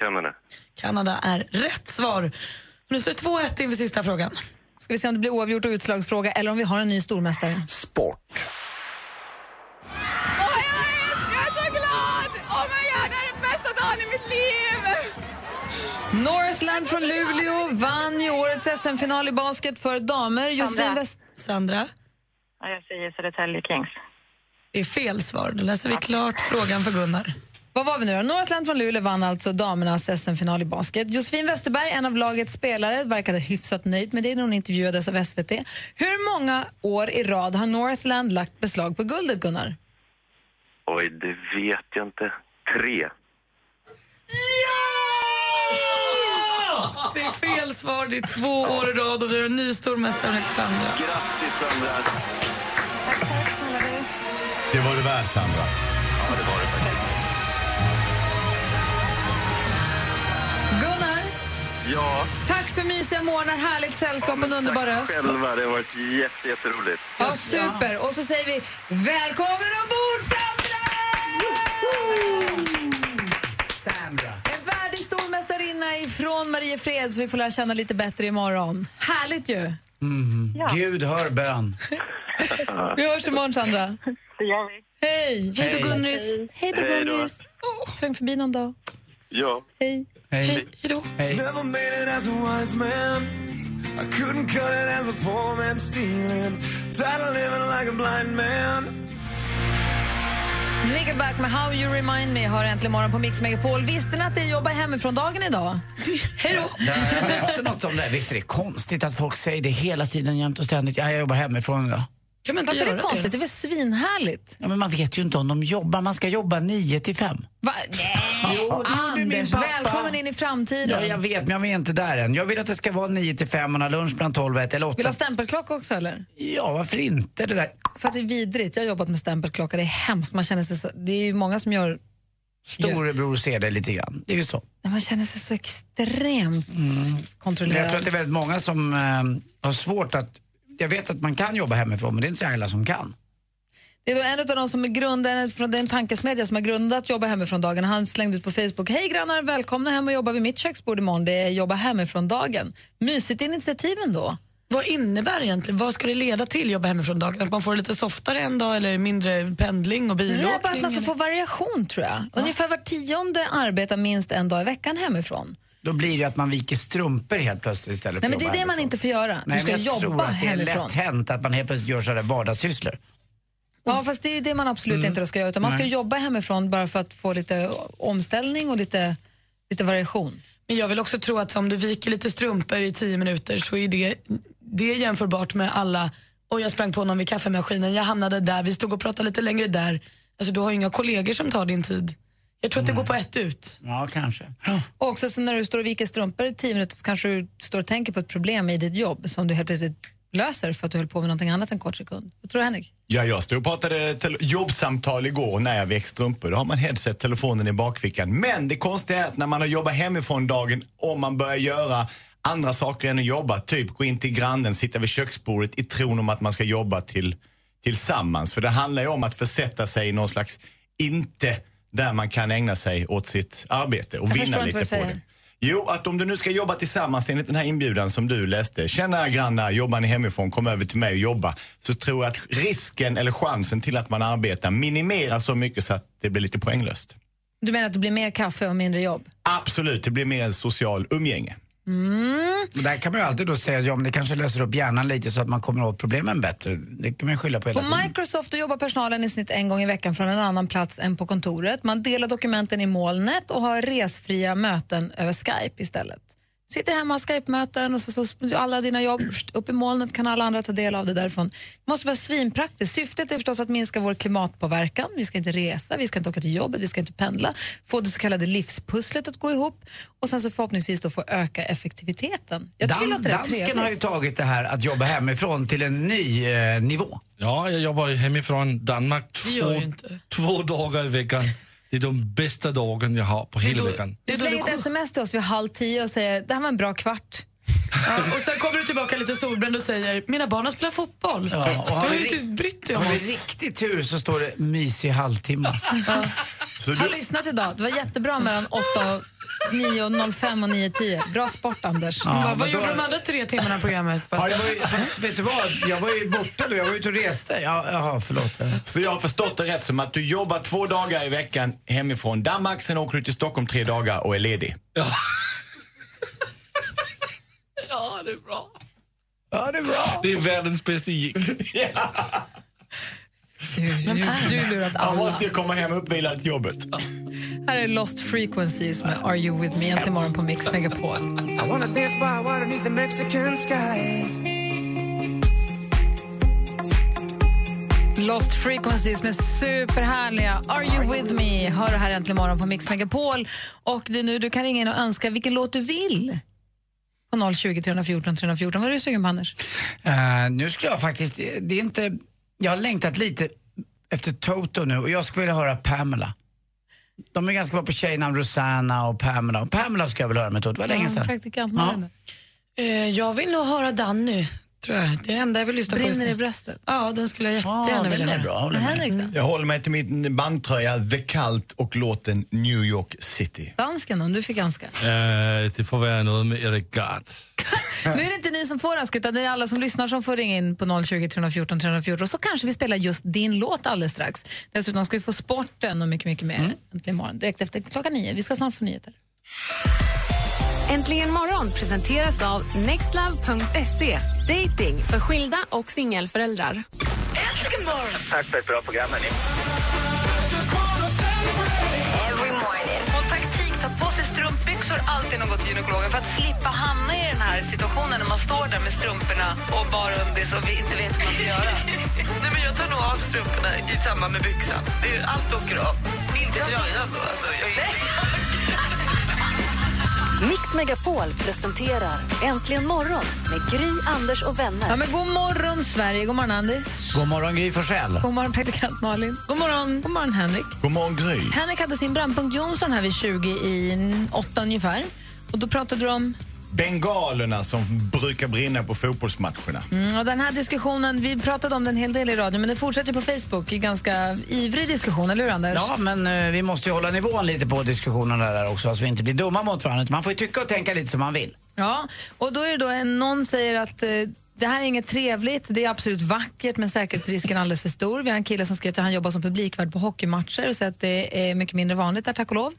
Kanada. Kanada är rätt svar. Nu står det 2-1 inför sista frågan. Ska vi se om det blir oavgjort och utslagsfråga eller om vi har en ny stormästare. Sport. Jag är så glad! Oh my God, det här är den bästa dagen i mitt liv! Northland från Luleå vann ju årets SM-final i basket för damer. Josefin. West... Sandra? Ja, jag säger Södertälje Kings. Det är fel svar. Då läser vi klart frågan för Gunnar. Vad var vi nu då? Northland från Luleå vann alltså damernas SM-final i basket. Josefin Westerberg, en av lagets spelare, verkade hyfsat nöjd med det när hon intervjuades av SVT. Hur många år i rad har Northland lagt beslag på guldet, Gunnar? Oj, det vet jag inte. Tre. Fel svar. Det är två år i rad och vi har en ny stormästare Alexandra. Grattis, Sandra. Det var du värd, Sandra. Ja, det var det faktiskt. Gunnar, Ja, tack för mysiga morgnar, härligt sällskap och en underbar röst. själva. Det har varit jätte, jätteroligt. Ja, super. Och så säger vi välkommen ombord, Sandra! Sandra. En värdig stormästarinna ifrån Mariefred som vi får lära känna lite bättre imorgon. Härligt ju! Mm. Gud hör bön. Vi hörs imorgon, Sandra. Det gör vi. Hej! Hej då, Gunris. Hej då. Gunris. Sväng förbi någon dag. Ja. Hej. Hej. Hej då. Hej. I couldn't cut it as a poor man stealing. Tired of living like a blind man. Nickelback med How You Remind Me har äntligen morgon på Mix Megapol. Visste ni att det är jobba hemifrån-dagen idag? Hej då. Jag läste något om det. Visst är det konstigt att folk säger det hela tiden, jämt och ständigt. Ja, jag jobbar hemifrån idag. Kan man inte Varför är det konstigt? Det är väl svinhärligt? Ja, men man vet ju inte om de jobbar. Man ska jobba 9 till 5. Va? Nej! Jo, Anders, välkommen in i framtiden. Ja, jag vet, men jag är inte där än. Jag vill att det ska vara 9 till 5, man har lunch mellan 12 och 1 eller 8. Vill du ha stämpelklocka också eller? Ja, varför inte det där? För att det är vidrigt. Jag har jobbat med stämpelklocka. Det är hemskt. Man känner sig så, det är ju många som gör... Storebror ser det lite grann. Det är ju så. Man känner sig så extremt Men kontrollerad. jag tror att det är väldigt många som eh, har svårt att... Jag vet att man kan jobba hemifrån, men det är inte så alla som kan. Det är då en av de som är grundaren, från den tankesmedja som har grundat Jobba hemifrån-dagen. Han slängde ut på Facebook. Hej grannar, välkomna hem och jobba vid mitt köksbord imorgon. Det är Jobba hemifrån-dagen. Mysigt initiativ ändå. Vad innebär det egentligen? Vad ska det leda till jobba hemifrån dagen? Att man får det lite softare en dag eller mindre pendling och bilåkning? Nej, bara att man ska få variation tror jag. Ungefär var tionde arbetar minst en dag i veckan hemifrån. Då blir det ju att man viker strumpor helt plötsligt istället Nej, för men det är det jobba man hemifrån. inte får göra. Nej, du ska jag tror jobba att det är hemifrån. lätt hänt att man helt plötsligt gör sådana vardagssysslor. Ja, fast det är ju det man absolut Mm. inte då ska göra. Utan man ska Nej. jobba hemifrån bara för att få lite omställning och lite, lite variation. Men jag vill också tro att om du viker lite strumpor i tio minuter så är det, det är jämförbart med alla, och jag sprang på någon vid kaffemaskinen, jag hamnade där, vi stod och pratade lite längre där. Alltså du har ju inga kollegor som tar din tid. Jag tror att det går på ett ut. Ja, kanske. Och också så när du står och viker strumpor i tio minuter så kanske du står och tänker på ett problem i ditt jobb som du helt plötsligt löser för att du höll på med någonting annat en kort sekund. Vad tror du Henrik? Ja, jag stod och pratade jobbsamtal igår när jag vek strumpor. Då har man headset, telefonen i bakfickan. Men det konstiga är att när man har jobbat hemifrån dagen, om man börjar göra andra saker än att jobba, typ gå in till grannen, sitta vid köksbordet i tron om att man ska jobba till, tillsammans. För det handlar ju om att försätta sig i någon slags inte där man kan ägna sig åt sitt arbete och Jag vinna lite på det. Jo, att om du nu ska jobba tillsammans enligt den här inbjudan som du läste. Tjena grannar, jobbar ni hemifrån, kom över till mig och jobba. Så tror jag att risken eller chansen till att man arbetar minimeras så mycket så att det blir lite poänglöst. Du menar att det blir mer kaffe och mindre jobb? Absolut, det blir mer social umgänge. Mm. Där kan man ju alltid då säga, ja men det kanske löser upp hjärnan lite så att man kommer åt problemen bättre. Det kan man skylla på hela På tiden. Microsoft jobbar personalen i snitt en gång i veckan från en annan plats än på kontoret. Man delar dokumenten i molnet och har resfria möten över Skype istället. Sitter hemma Skype-möten och så, så alla dina jobb upp i molnet kan alla andra ta del av det därifrån. Det måste vara svinpraktiskt. Syftet är förstås att minska vår klimatpåverkan. Vi ska inte resa, vi ska inte åka till jobbet, vi ska inte pendla. Få det så kallade livspusslet att gå ihop och sen så förhoppningsvis då få öka effektiviteten. Jag Dan- dansken trevligt. har ju tagit det här att jobba hemifrån till en ny eh, nivå. Ja, jag jobbar hemifrån Danmark två, två dagar i veckan. Det är de bästa dagarna jag har på hela veckan. Du slänger ett sms till oss vid halv tio och säger det här var en bra kvart. Ja, och sen kommer du tillbaka lite solbränd och säger mina barn har spelat fotboll. Ja, och du har har vi ju inte brytt dig om Har vi oss. riktigt tur så står det mysig halvtimme. Så Har lyssnat idag. Det var jättebra mellan 8 och 9 och 05 och 9.10. Bra sport, Anders. Ja, Vad, vad då- gjorde de andra tre timmarna av programmet? Ja, jag var ju, fast, vet du vad? Jag var ju borta då. Jag var ute och reste. Ja, jaha, förlåt. Så jag har förstått det rätt som att du jobbar två dagar i veckan hemifrån Danmark, sen åker du till Stockholm tre dagar och är ledig. Ja. Ja, det är bra. Ja, det är bra. Det är världens bästa gig. Du, du, du lurat Jag alla. måste ju komma hem uppvilad till jobbet. Här är Lost Frequencies med Are You With Me äntligen morgon på Mix Megapol. I wanna dance by water beneath the Mexican sky. Lost Frequencies med superhärliga Are You With Me hör du här äntligen morgon på Mix Megapol. Och det är nu du kan ringa in och önska vilken låt du vill. På 020 314 314. Vad är du sugen på, Anders? Eh, nu ska jag faktiskt, det är inte, jag har längtat lite efter Toto nu och jag skulle vilja höra Pamela. De är ganska bra på tjejnamn, Rosanna och Pamela. Och Pamela ska jag vilja höra med Toto, det var länge sedan. Ja. Eh, jag vill nog höra Danny, tror jag. Det är det enda jag vill lyssna på just Brinner i nu. bröstet. Ja, den skulle jag jättegärna vilja är höra. bra. håller med. Henrik då? Jag håller mig till min bandtröja The Cult och låten New York City. Dansken om du fick önska. Eh, det får vara något med Eric Gard. Nu är det inte ni som får önska utan det är alla som lyssnar som får ringa in på 020 314 314 så kanske vi spelar just din låt alldeles strax. Dessutom ska vi få sporten och mycket, mycket mer Mm. äntligen imorgon direkt efter klockan nio. Vi ska snart få nyheter. Äntligen morgon presenteras av nextlove.se. Dating för skilda och singelföräldrar. Tack för ett bra program, hörni. Strumpbyxor alltid när går till gynekologen för att slippa hamna i den här situationen när man står där med strumporna och bara undis och vi inte vet hur man ska göra. Nej, men jag tar nog av strumporna i samband med byxan. Det är, allt åker av. Inte tröjan då. Alltså, jag är... Mix Megapol presenterar Äntligen morgon med Gry, Anders och vänner. Ja, men god morgon, Sverige. God morgon, Anders. God morgon Gry Forssell. God morgon, praktikant Malin. God morgon. God morgon, Henrik. God morgon Gry. Henrik hade sin Brandpunkt Jonsson här vid 20 i 8 ungefär. Och då pratade du om... Bengalerna som brukar brinna på fotbollsmatcherna. Mm, och den här diskussionen, vi pratade om den en hel del i radio, men det fortsätter på Facebook. En ganska ivrig diskussion, eller hur Anders? Ja, men eh, vi måste ju hålla nivån lite på diskussionerna där också så att vi inte blir dumma mot varandra. Man får ju tycka och tänka lite som man vill. Ja, och då är det då en, någon säger att eh, det här är inget trevligt, det är absolut vackert men säkerhetsrisken är alldeles för stor. Vi har en kille som skriver att han jobbar som publikvärd på hockeymatcher och säger att det är mycket mindre vanligt där tack och lov.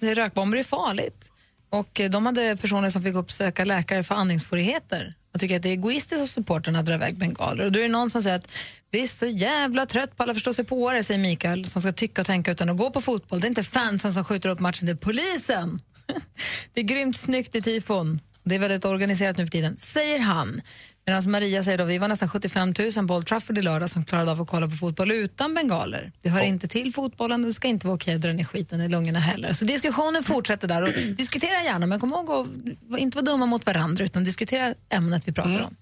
Rökbomber är farligt. Och eh, de hade personer som fick uppsöka läkare för andningssvårigheter. Jag tycker att det är egoistiskt av supporterna att dra iväg bengaler. Och då är det någon som säger att vi är så jävla trött på alla förstå sig på det, säger Mikael, som ska tycka och tänka utan att gå på fotboll. Det är inte fansen som skjuter upp matchen, det är polisen. det är grymt snyggt i tifon. Det är väldigt organiserat nu för tiden, säger han. Medan Maria säger då, vi var nästan 75 000 på Old Trafford i lördag som klarade av att kolla på fotboll utan bengaler. Det hör inte till fotbollen, det ska inte vara okej att dra ner skiten i lungorna heller. Så diskussionen fortsätter där och diskutera gärna men kom ihåg att inte vara dumma mot varandra utan diskutera ämnet vi pratar om.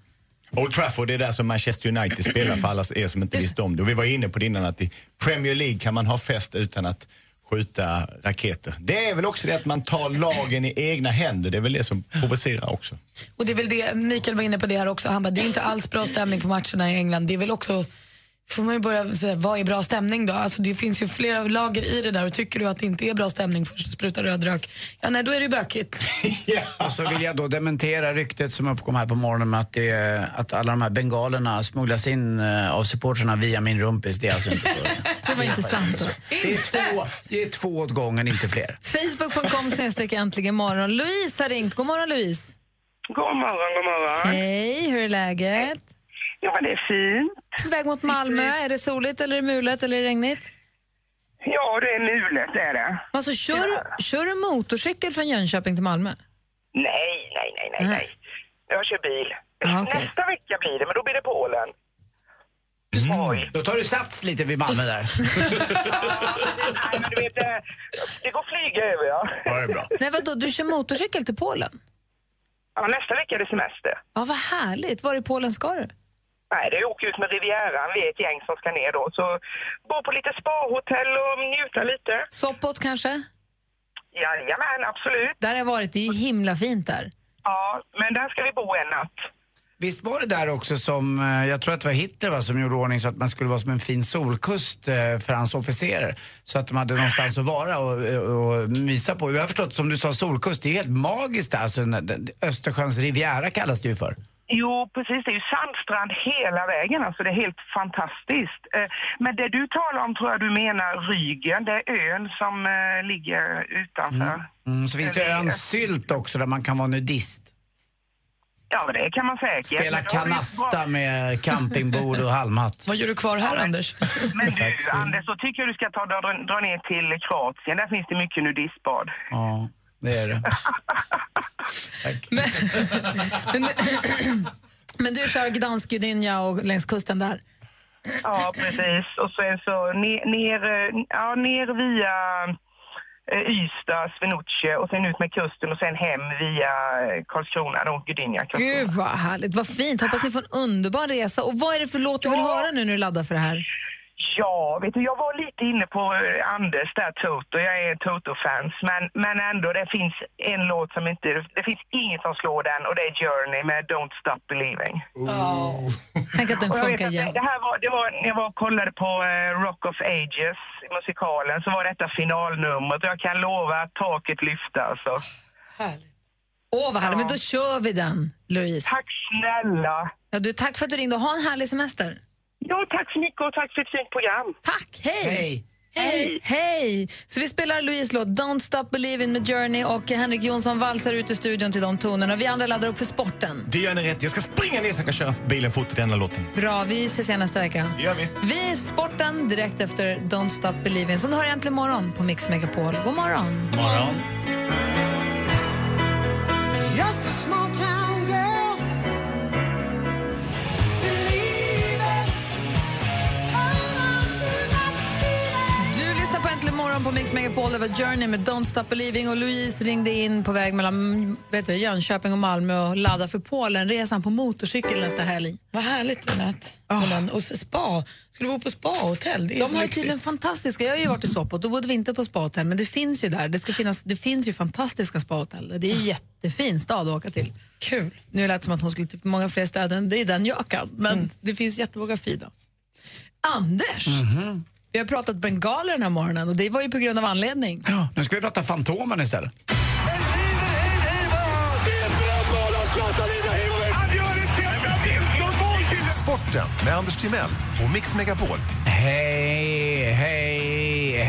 Old Trafford det är där som Manchester United spelar för alla er som inte visste om det. Och vi var inne på det innan att i Premier League kan man ha fest utan att skjuta raketer. Det är väl också det att man tar lagen i egna händer. Det är väl det som provocerar också. Och det är väl det, Mikael var inne på det här också, han bara, det är inte alls bra stämning på matcherna i England. Det är väl också får man ju börja säga, vad är bra stämning då? Alltså det finns ju flera lager i det där och tycker du att det inte är bra stämning först sprutar röd rök, ja nej då är det ju bökigt. Och så vill jag då dementera ryktet som uppkom här på morgonen med att, det, att alla de här bengalerna smugglas in eh, av supportrarna via min rumpis. Det är alltså inte. Det var inte sant. Då. Det är två, det är två åt gången, inte fler. Facebook.com snedstreck äntligen morgon. Louise har ringt. God morgon Louise. God morgon, god morgon. Hej, hur är läget? Ja, det är fint. På väg mot Malmö. Är det soligt eller är det mulet eller är det regnigt? Ja, det är mulet, det är det. Alltså, kör, kör du motorcykel från Jönköping till Malmö? Nej, nej, nej, nej, nej. Jag kör bil. Ah, okej. Nästa vecka blir det, men då blir det Polen. Mm. Då tar du sats lite vid Malmö där. Nej, men du vet, det, det går flyga över, ja. Ja, det är bra. Nej, vadå, du kör motorcykel till Polen? ja. Nästa vecka är det semester. Ja, vad härligt. Var i Polen ska du? Nej, det är åka ut med Rivieran. Vi är ett gäng som ska ner då. Så bo på lite spahotell och njuta lite. Sopot kanske? Jajamän, absolut. Där har jag varit. Det är ju himla fint där. Ja, men där ska vi bo en natt. Visst var det där också som, eh, jag tror att det var Hitler va, som gjorde ordning så att man skulle vara som en fin solkust eh, för hans officerer. Så att de hade någonstans att vara och, och mysa på. Jag har förstått, som du sa, solkust, det är helt magiskt där. Alltså, den- den- Östersjöns Riviera kallas det ju för. Jo, precis. Det är ju sandstrand hela vägen. Alltså, det är helt fantastiskt. Eh, Men det du talar om tror jag du menar Rügen. Det är ön som eh, ligger utanför. Mm, så finns det ön Sylt också där man kan vara nudist. Ja, det kan man säkert. Spela kanasta med campingbord och halmhatt. Vad gör du kvar här Anders? Men du, Anders, så tycker jag du ska ta, dra, dra ner till Kroatien. Där finns det mycket nudistbad. Ja, det är det. Men, men du kör Gdansk, Gdynia och längs kusten där? Ja, precis. Och sen så ner, ner, ja, ner via eh, Ystad, Swinoujscie och sen ut med kusten och sen hem via eh, Karlskrona, då, Gdynia. Gud vad härligt, vad fint. Hoppas ni får en underbar resa. Och vad är det för låt du vill höra nu när du laddar för det här? Ja, vet du, jag var lite inne på eh, Anders där, Toto. Jag är Toto-fans. Men, men ändå, det finns en låt som inte... Det finns inget som slår den och det är Journey med Don't Stop Believing. Tänk att den funkar jämt. det här var, det var, när jag var och kollade på eh, Rock of Ages, musikalen, så var detta finalnumret. Och jag kan lova att taket lyfte alltså. Åh, vad härligt. Men då kör vi den, Louise. Tack snälla. Ja, du, tack för att du ringde. Ha en härlig semester. Ja, tack så mycket och tack för ett fint program. Tack, hej! Hej! Hej! Så vi spelar Louise låt Don't Stop Believing med Journey och Henrik Jonsson valsar ut i studion till de tonerna. Vi andra laddar upp för sporten. Det gör ni rätt. Jag ska springa ner så jag kan köra bilen fort till denna låten. Bra, vi ses igen nästa vecka. Det gör vi. Vi är sporten direkt efter Don't Stop Believing som du hör äntligen morgon på Mix Megapol. God morgon! God morgon. Just a small town girl. Morgon på Mix Megapol över Journey med Don't Stop Believing och Louise ringde in på väg mellan mm, vet du, Jönköping och Malmö och laddade för Polenresan på motorcykel nästa helg. Vad härligt det lät. med den. Och spa. Ska du bo på spahotell? Det är De har tydligen fantastiska, jag har ju varit i Sopot, då bodde vi inte på spahotell men det finns ju där, det, ska finnas, det finns ju fantastiska spahotell. Det är en jättefin stad att åka till. Kul. Nu lät det som att hon skulle till många fler städer än det är den jag kan, men det finns jättemånga fina. Anders, vi har pratat bengaler den här morgonen och det var ju på grund av anledning. Ja, nu ska vi prata Fantomen istället. Sporten med Anders Timell och Mix Megapol. Hej, hej,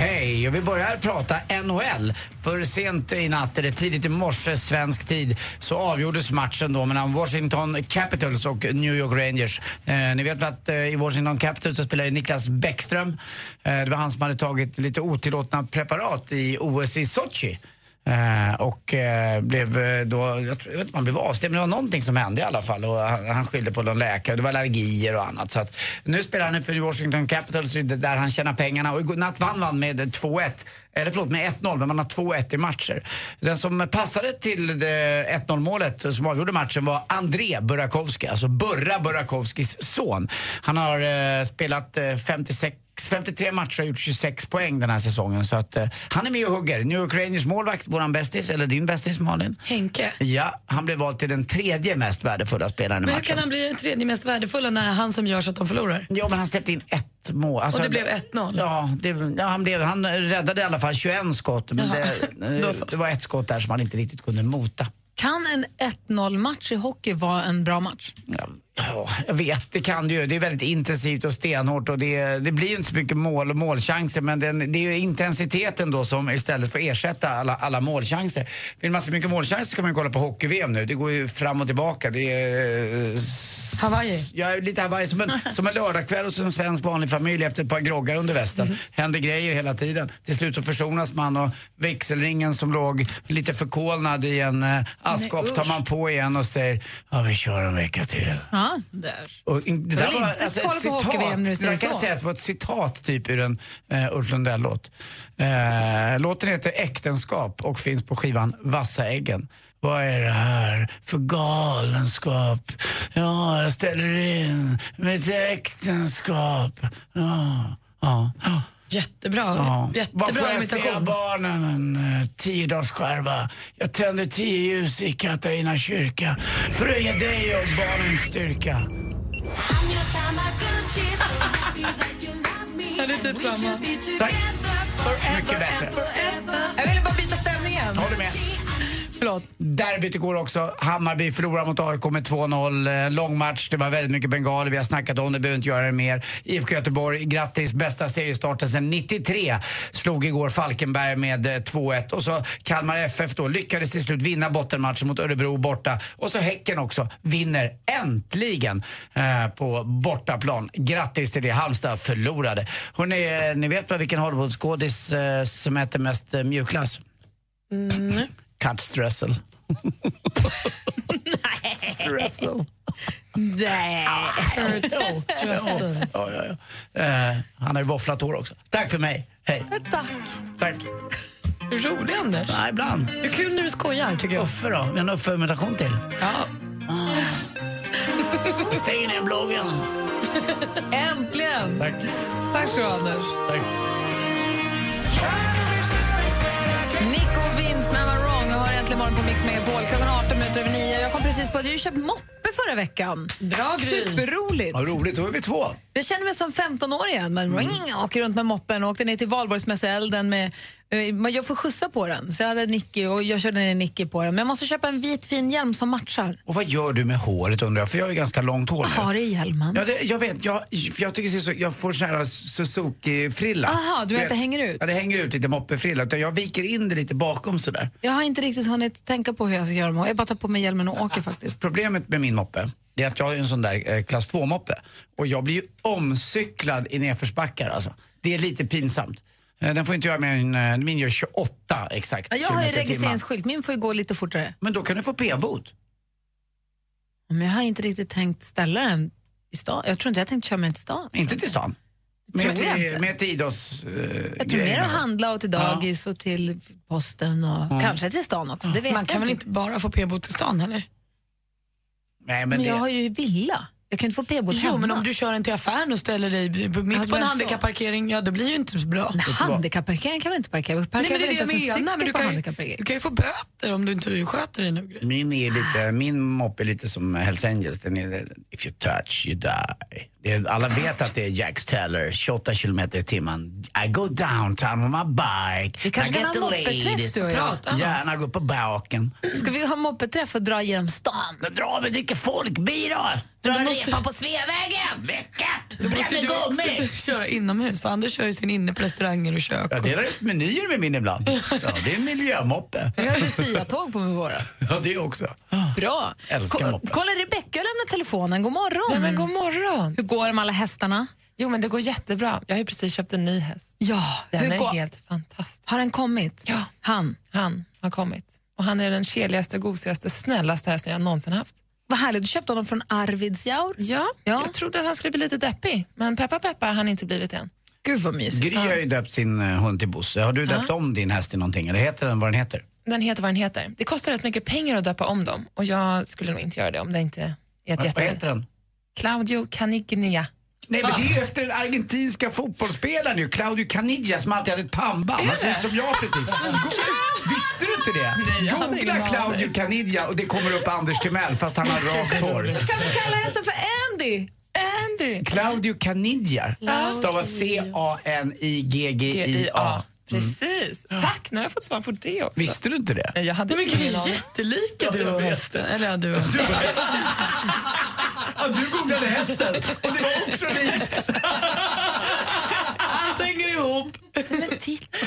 hej. Och vi börjar prata NHL. För sent i natt, eller tidigt i morse svensk tid, så avgjordes matchen då mellan Washington Capitals och New York Rangers. Eh, ni vet att eh, i Washington Capitals så spelar ju Niklas Bäckström. Eh, det var han som hade tagit lite otillåtna preparat i OS i Sochi. Eh, och eh, blev eh, då, jag tror, inte vet, man blev avstängd, men det var någonting som hände i alla fall. Och han, han skyllde på någon läkare, det var allergier och annat. Så att, nu spelar han för Washington Capitals där han tjänar pengarna. Och igår natt vann han med 2-1. Eller förlåt, med 1-0, men man har 2-1 i matcher. Den som passade till 1-0 målet som avgjorde matchen var André Burakovsky, alltså Burra Burakovskys son. Han har eh, spelat 56 53 matcher och gjort 26 poäng den här säsongen. Så att, eh, han är med och hugger. New York Rangers målvakt, våran bästis, eller din bästis Malin. Henke. Ja, han blev vald till den tredje mest värdefulla spelaren i matchen. Men hur kan han bli den tredje mest värdefulla när han som gör så att de förlorar? Ja, men han släppte in ett mål. Alltså, och det blev 1-0? Ja, det, ja han, blev, han räddade i alla fall 21 skott. Men det, eh, det var ett skott där som han inte riktigt kunde mota. Kan en 1-0-match i hockey vara en bra match? Ja, jag vet, det kan det ju. Det är väldigt intensivt och stenhårt och det, det blir ju inte så mycket mål och målchanser men den, det är ju intensiteten då som istället får ersätta alla, alla målchanser. Vill man se mycket målchanser ska man ju kolla på hockey-VM nu. Det går ju fram och tillbaka. Det är... eh, Hawaii? Ja, lite Hawaii. Som en, som en lördagkväll hos en svensk vanlig familj efter ett par groggar under västen. Händer grejer hela tiden. Till slut så försonas man och växelringen som låg lite förkolnad i en eh, askkopp tar man på igen och säger ja vi kör en vecka till. Ja, där. Och in, det där var inte alltså, ett citat. Det där kan så. sägas vara ett citat typ ur en uh, Ulf Lundell-låt. Eh, låten heter Äktenskap och finns på skivan Vassa äggen. Vad är det här för galenskap? Ja, jag ställer in mitt äktenskap. Ja, ja. ja. Jättebra. Ja. Jättebra Vad får jag se imitation. av barnen en uh, tiodagsskärva? Jag tänder tio ljus i Katarina kyrka för att ge dig och barnen styrka. Ja, det är typ samma. Tack. Mycket bättre. Jag ville bara byta stämningen. Håller med. Förlåt. Derbyt igår också. Hammarby förlorar mot AIK med 2-0. Eh, Lång match, det var väldigt mycket bengaler. Vi har snackat om det, behöver inte göra det mer. IFK Göteborg, grattis. Bästa seriestarten sedan 93. Slog igår Falkenberg med eh, 2-1. Och så Kalmar FF då lyckades till slut vinna bottenmatchen mot Örebro borta. Och så Häcken också vinner äntligen eh, på bortaplan. Grattis till det. Halmstad förlorade. Hörrni, eh, ni vet vad vilken Hollywoodskådis eh, som äter mest eh, mjukglass? Mm. Kurt Stressel. Stressel. Nej. Stressel. Ja, ja, ja. Eh, han har ju våfflat hår också. Tack för mig. Hej. Tack. Tack. Är du rolig, Anders? Nej, ibland. Det är kul när du skojar, tycker jag. Uffe då? Vi har en Uffe-imitation till. Ja. Stay in bloggen. Äntligen! Tack. Tack ska du ha, Anders. Tack. Nico Vince med äntligen morgon på Mix Megapol. Klockan 18 minuter över 9. Jag kom precis på att du köpt moppe förra veckan. Bra. Superroligt. Vad roligt, då är vi två. Jag känner mig som 15 år igen. Men ring, åker runt med moppen och åkte ner till Valborgsmässoelden med jag får skjutsa på den, så jag hade Nicky och jag körde ner Nicky på den. Men jag måste köpa en vit fin hjälm som matchar. Och vad gör du med håret undrar jag? För jag har ju ganska långt hår Vad har nu. du i hjälmen? Ja, det, jag vet, jag, jag tycker så, jag får sån här Suzuki-frilla. Aha, du menar att det hänger ut? Ja, det hänger ut lite moppefrilla. Utan jag viker in det lite bakom sådär. Jag har inte riktigt hunnit tänka på hur jag ska göra med Jag bara tar på mig hjälmen och åker faktiskt. Problemet med min moppe det är att jag har en sån där eh, klass 2-moppe. Och jag blir ju omcyklad i nedförsbackar alltså. Det är lite pinsamt. Eh, Den får inte göra mer än, eh, min gör 28 exakt. Ja, Jag har ju registreringsskylt, min får ju gå lite fortare. Men då kan du få p-bot. Men jag har inte riktigt tänkt ställa den i stan. Jag tror inte jag tänkt köra med den till stan. Inte till stan. Med till, inte. med till idrotts... eh, Jag tror mer att handla och till dagis och till posten och Ja. kanske till stan också. Det vet Man jag kan väl inte. inte bara få p-bot till stan heller? Nej, Men, men det... jag har ju villa. Jag kan inte få p-bot Jo, hemma. men om du kör en till affären och ställer dig Ja, mitt det på en handikapparkering, ja det blir ju inte så bra. Men handikapparkering kan man inte parkera. Nej, Parkera men det är det jag inte en menar. Men du kan, ju, du kan ju få böter om du inte sköter dig nu. Min, är lite, min moppe är lite som Hells Angels. Den är, if you touch you die. Det är, alla vet att det är Jax Teller, 28 kilometer i timmen. I go downtown with my bike. Vi kanske I kan ha moppeträff, du och jag. Gärna gå på baken. Ska vi ha moppeträff och dra genom stan? Då drar vi och dricker folkbira. Dra en måste- repa på Sveavägen. Väckat. Då måste du också köra inomhus, för Anders kör ju sin inne på restauranger och kök. Jag delar ut menyer med min ibland. Ja, det är en miljömoppe. Vi har Lucia-tåg på med våra. Ja, det också. Bra. Älskar Ko- moppe. kolla, Rebecka lämnar telefonen. God morgon. Ja, men god morgon. Hur går det med alla hästarna? Jo, men det går jättebra. Jag har ju precis köpt en ny häst. Ja, Den hur är går- helt fantastisk. Har den kommit? Ja. Han? Han har kommit. Och han är den keligaste, gosigaste, snällaste hästen jag någonsin haft. Vad härligt. Du köpte honom från Arvidsjaur? Ja, jag trodde att han skulle bli lite deppig. Men peppa peppar har han inte blivit än. Gud vad mysigt. Gry har ju döpt sin eh, hund till Bosse. Har du döpt om din häst till någonting? Eller heter den vad den heter? Den heter vad den heter. Det kostar rätt mycket pengar att döpa om dem. Och jag skulle nog inte göra det om det inte är ett Vad- vad jätte... heter den? Claudio Canignia. Nej men det är ju efter den argentinska fotbollsspelaren ju, Claudio Caniggia som alltid hade ett pannband. Han ser ut som jag precis. Go- Visste du inte det? ingen Googla. Claudio Caniggia och det kommer upp Anders Timell fast han har rakt hår. Kan vi kalla hästen för Andy? Andy. Claudio Caniggia stavas C-A-N-I-G-G-I-A. Precis. Tack, nu har jag fått svar på det också. Visste du inte det? Nej, Jag hade Nej, men gud, jättelika du och hästen. Eller ja, du och... Ja, du googlade hästen och det var också likt. Allt hänger ihop. Men titta.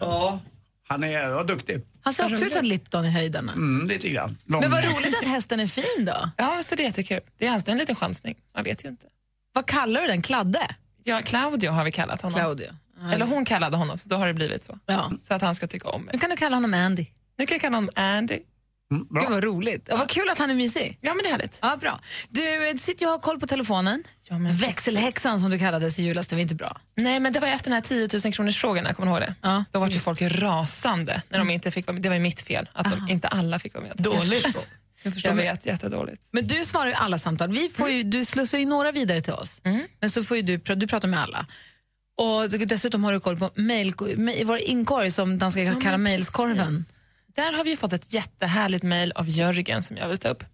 Ja, han är var duktig. Han ser också ut som Lipton i höjderna. Mm, lite grann. Lång- Men vad roligt att hästen är fin då. Ja, så det är jättekul. Det är alltid en liten chansning. Man vet ju inte. Vad kallar du den? Kladde? Ja, Claudio har vi kallat honom. Claudio. Eller hon kallade honom, så då har det blivit så. Ja. Så att han ska tycka om mig. Nu kan du kalla honom Andy. Nu kan jag kalla honom Andy. Mm, bra. Gud vad roligt. Och vad kul att han är mysig. Ja, men det är härligt. Ja, bra. Du sitter ju och har koll på telefonen. Ja, men Växelhäxan som du kallades i julas, det var inte bra. Nej, men det var efter den här 10 000 kronors frågan, kommer ihåg det. Ja, Då var ju folk rasande när de inte fick vara med. Det var ju mitt fel att de, inte alla fick vara med. Dåligt. Jag förstår, jag vet, jättedåligt. Men du svarar ju alla samtal. Vi får ju, du slussar ju några vidare till oss. Men så får ju du, du pratar med alla. Och dessutom har du koll på mail, mail, vår inkorg som danska men kallar mailskorven. Där har vi fått ett jättehärligt mejl av Jörgen som jag vill ta upp.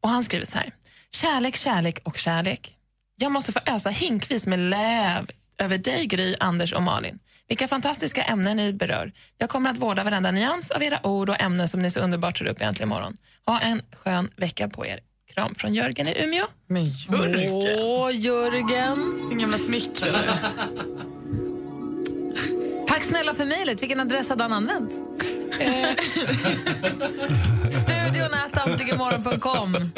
Och Han skriver så här. Kärlek, kärlek och kärlek. Jag måste få ösa hinkvis med löv över dig, Gry, Anders och Malin. Vilka fantastiska ämnen ni berör. Jag kommer att vårda varenda nyans av era ord och ämnen som ni så underbart tar upp i Äntligen morgon. Ha en skön vecka på er. Kram från Jörgen i Umeå. Men Jörgen. Åh, Jörgen. En gamla smickrare. Tack snälla för mejlet. Vilken adress hade han använt? Studionätantigemorgon.com.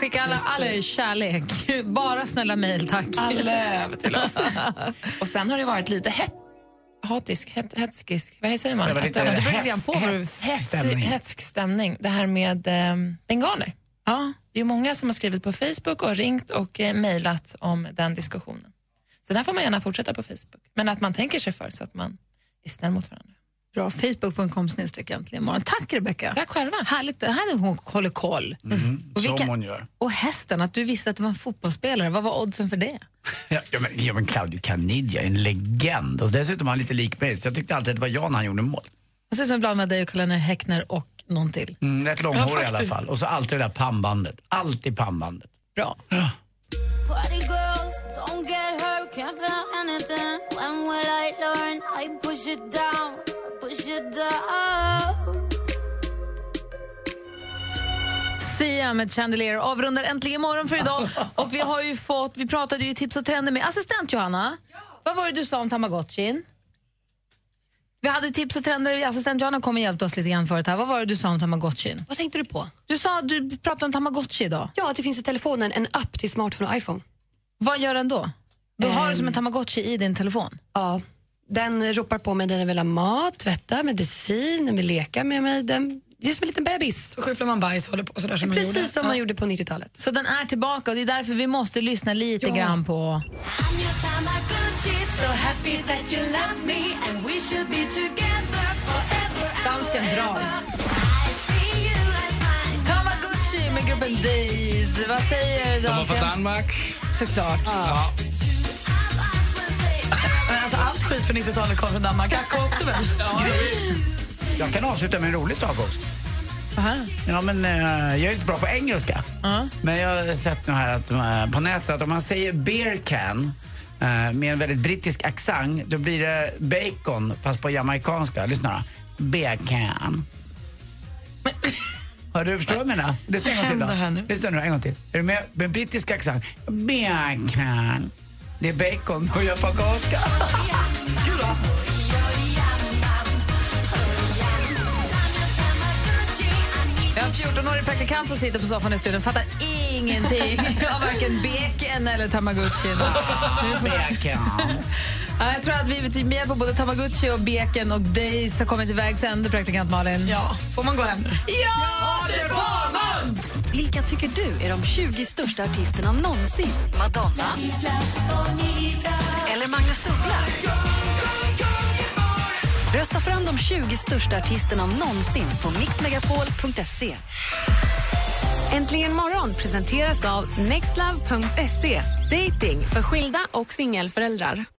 Skicka alla, alla er kärlek. Bara snälla mejl, tack. All till oss. och sen har det varit lite het, hatisk, het, hetskisk, vad säger man? Det var lite Att- grann hets- på hets- stämning. Hetsk stämning. Det här med eh, bengaler. Ja. Det är många som har skrivit på Facebook och ringt och eh, mejlat om den diskussionen. Så där får man gärna fortsätta på Facebook. Men att man tänker sig för så att man är snäll mot varandra. Bra. Facebook.com snedstreck äntligen morgon. Tack Rebecka. Tack själva. Härligt. Det här är hon håller koll. Mm, Och som vilka- hon gör. Och hästen, att du visste att det var en fotbollsspelare. Vad var oddsen för det? Ja, ja, men, ja, men Claudio Caniggia är en legend. Och dessutom är han lite lik mig, så jag tyckte alltid att det var jag när han gjorde mål. Han ser ut som en blandning av dig och Karl-Lennart Häckner och någon till. Mm, rätt Ja, långhårig i alla fall. Och så alltid det där pannbandet. Alltid pannbandet. Bra. Girls, Sia med Chandelier avrundar äntligen morgon för idag. Och vi har ju fått, vi pratade ju tips och trender med assistent Johanna. Vad var det du sa om tamagotchin? Vi hade tips och trender, assistent Johanna kom och hjälpte oss lite grann förut här. Vad var det du sa om tamagotchin? Vad tänkte du på? Du sa, du pratade om tamagotchi idag. Ja, det finns i telefonen en app till smartphone och iPhone. Vad gör den då? Du har Ehm. det som en tamagotchi i din telefon? Ja, den ropar på mig när den vill ha mat, tvätta, medicin, den vill leka med mig. Den, det är som en liten bebis. Så skyfflar man bajs och håller på sådär som man gjorde. Precis som man gjorde på 90-talet. Så den är tillbaka och det är därför vi måste lyssna lite grann på... Dansken drar. Tamagotchi med gruppen Days. Vad säger De var dansken? från Danmark. Såklart. Ja. Men Alltså, allt skit från 90-talet kom från Danmark. Kacko också väl? Jag kan avsluta med en rolig sak också. Ja, men, eh, jag är inte så bra på engelska. Men jag har sett nu här att, eh, på nätet att om man säger beer can eh, med en väldigt brittisk accent, då blir det bacon fast på jamaicanska. Lyssna då. Beer can. Har du förstått vad jag menar? Lyssna en gång till Vad händer här då. nu? Lyssna nu en gång till. Är du med? Med brittisk accent. Beer can. Det är bacon på jamaicanska. Kul va? Jag har en 14-årig praktikant som sitter på soffan i studion fattar ingenting av varken beken eller tamagotchi. Bacon. Ja, jag tror att vi är på både tamagotchi och beken och Days har kommit till vägs ände, praktikant Malin. Ja, får man gå hem nu? Ja, det får man! Vilka tycker du är de 20 största artisterna någonsin? Madonna? Eller Magnus Uggla? Rösta fram de 20 största artisterna någonsin på mixmegapol.se. Äntligen morgon presenteras av nextlove.se. Dating för skilda och singelföräldrar.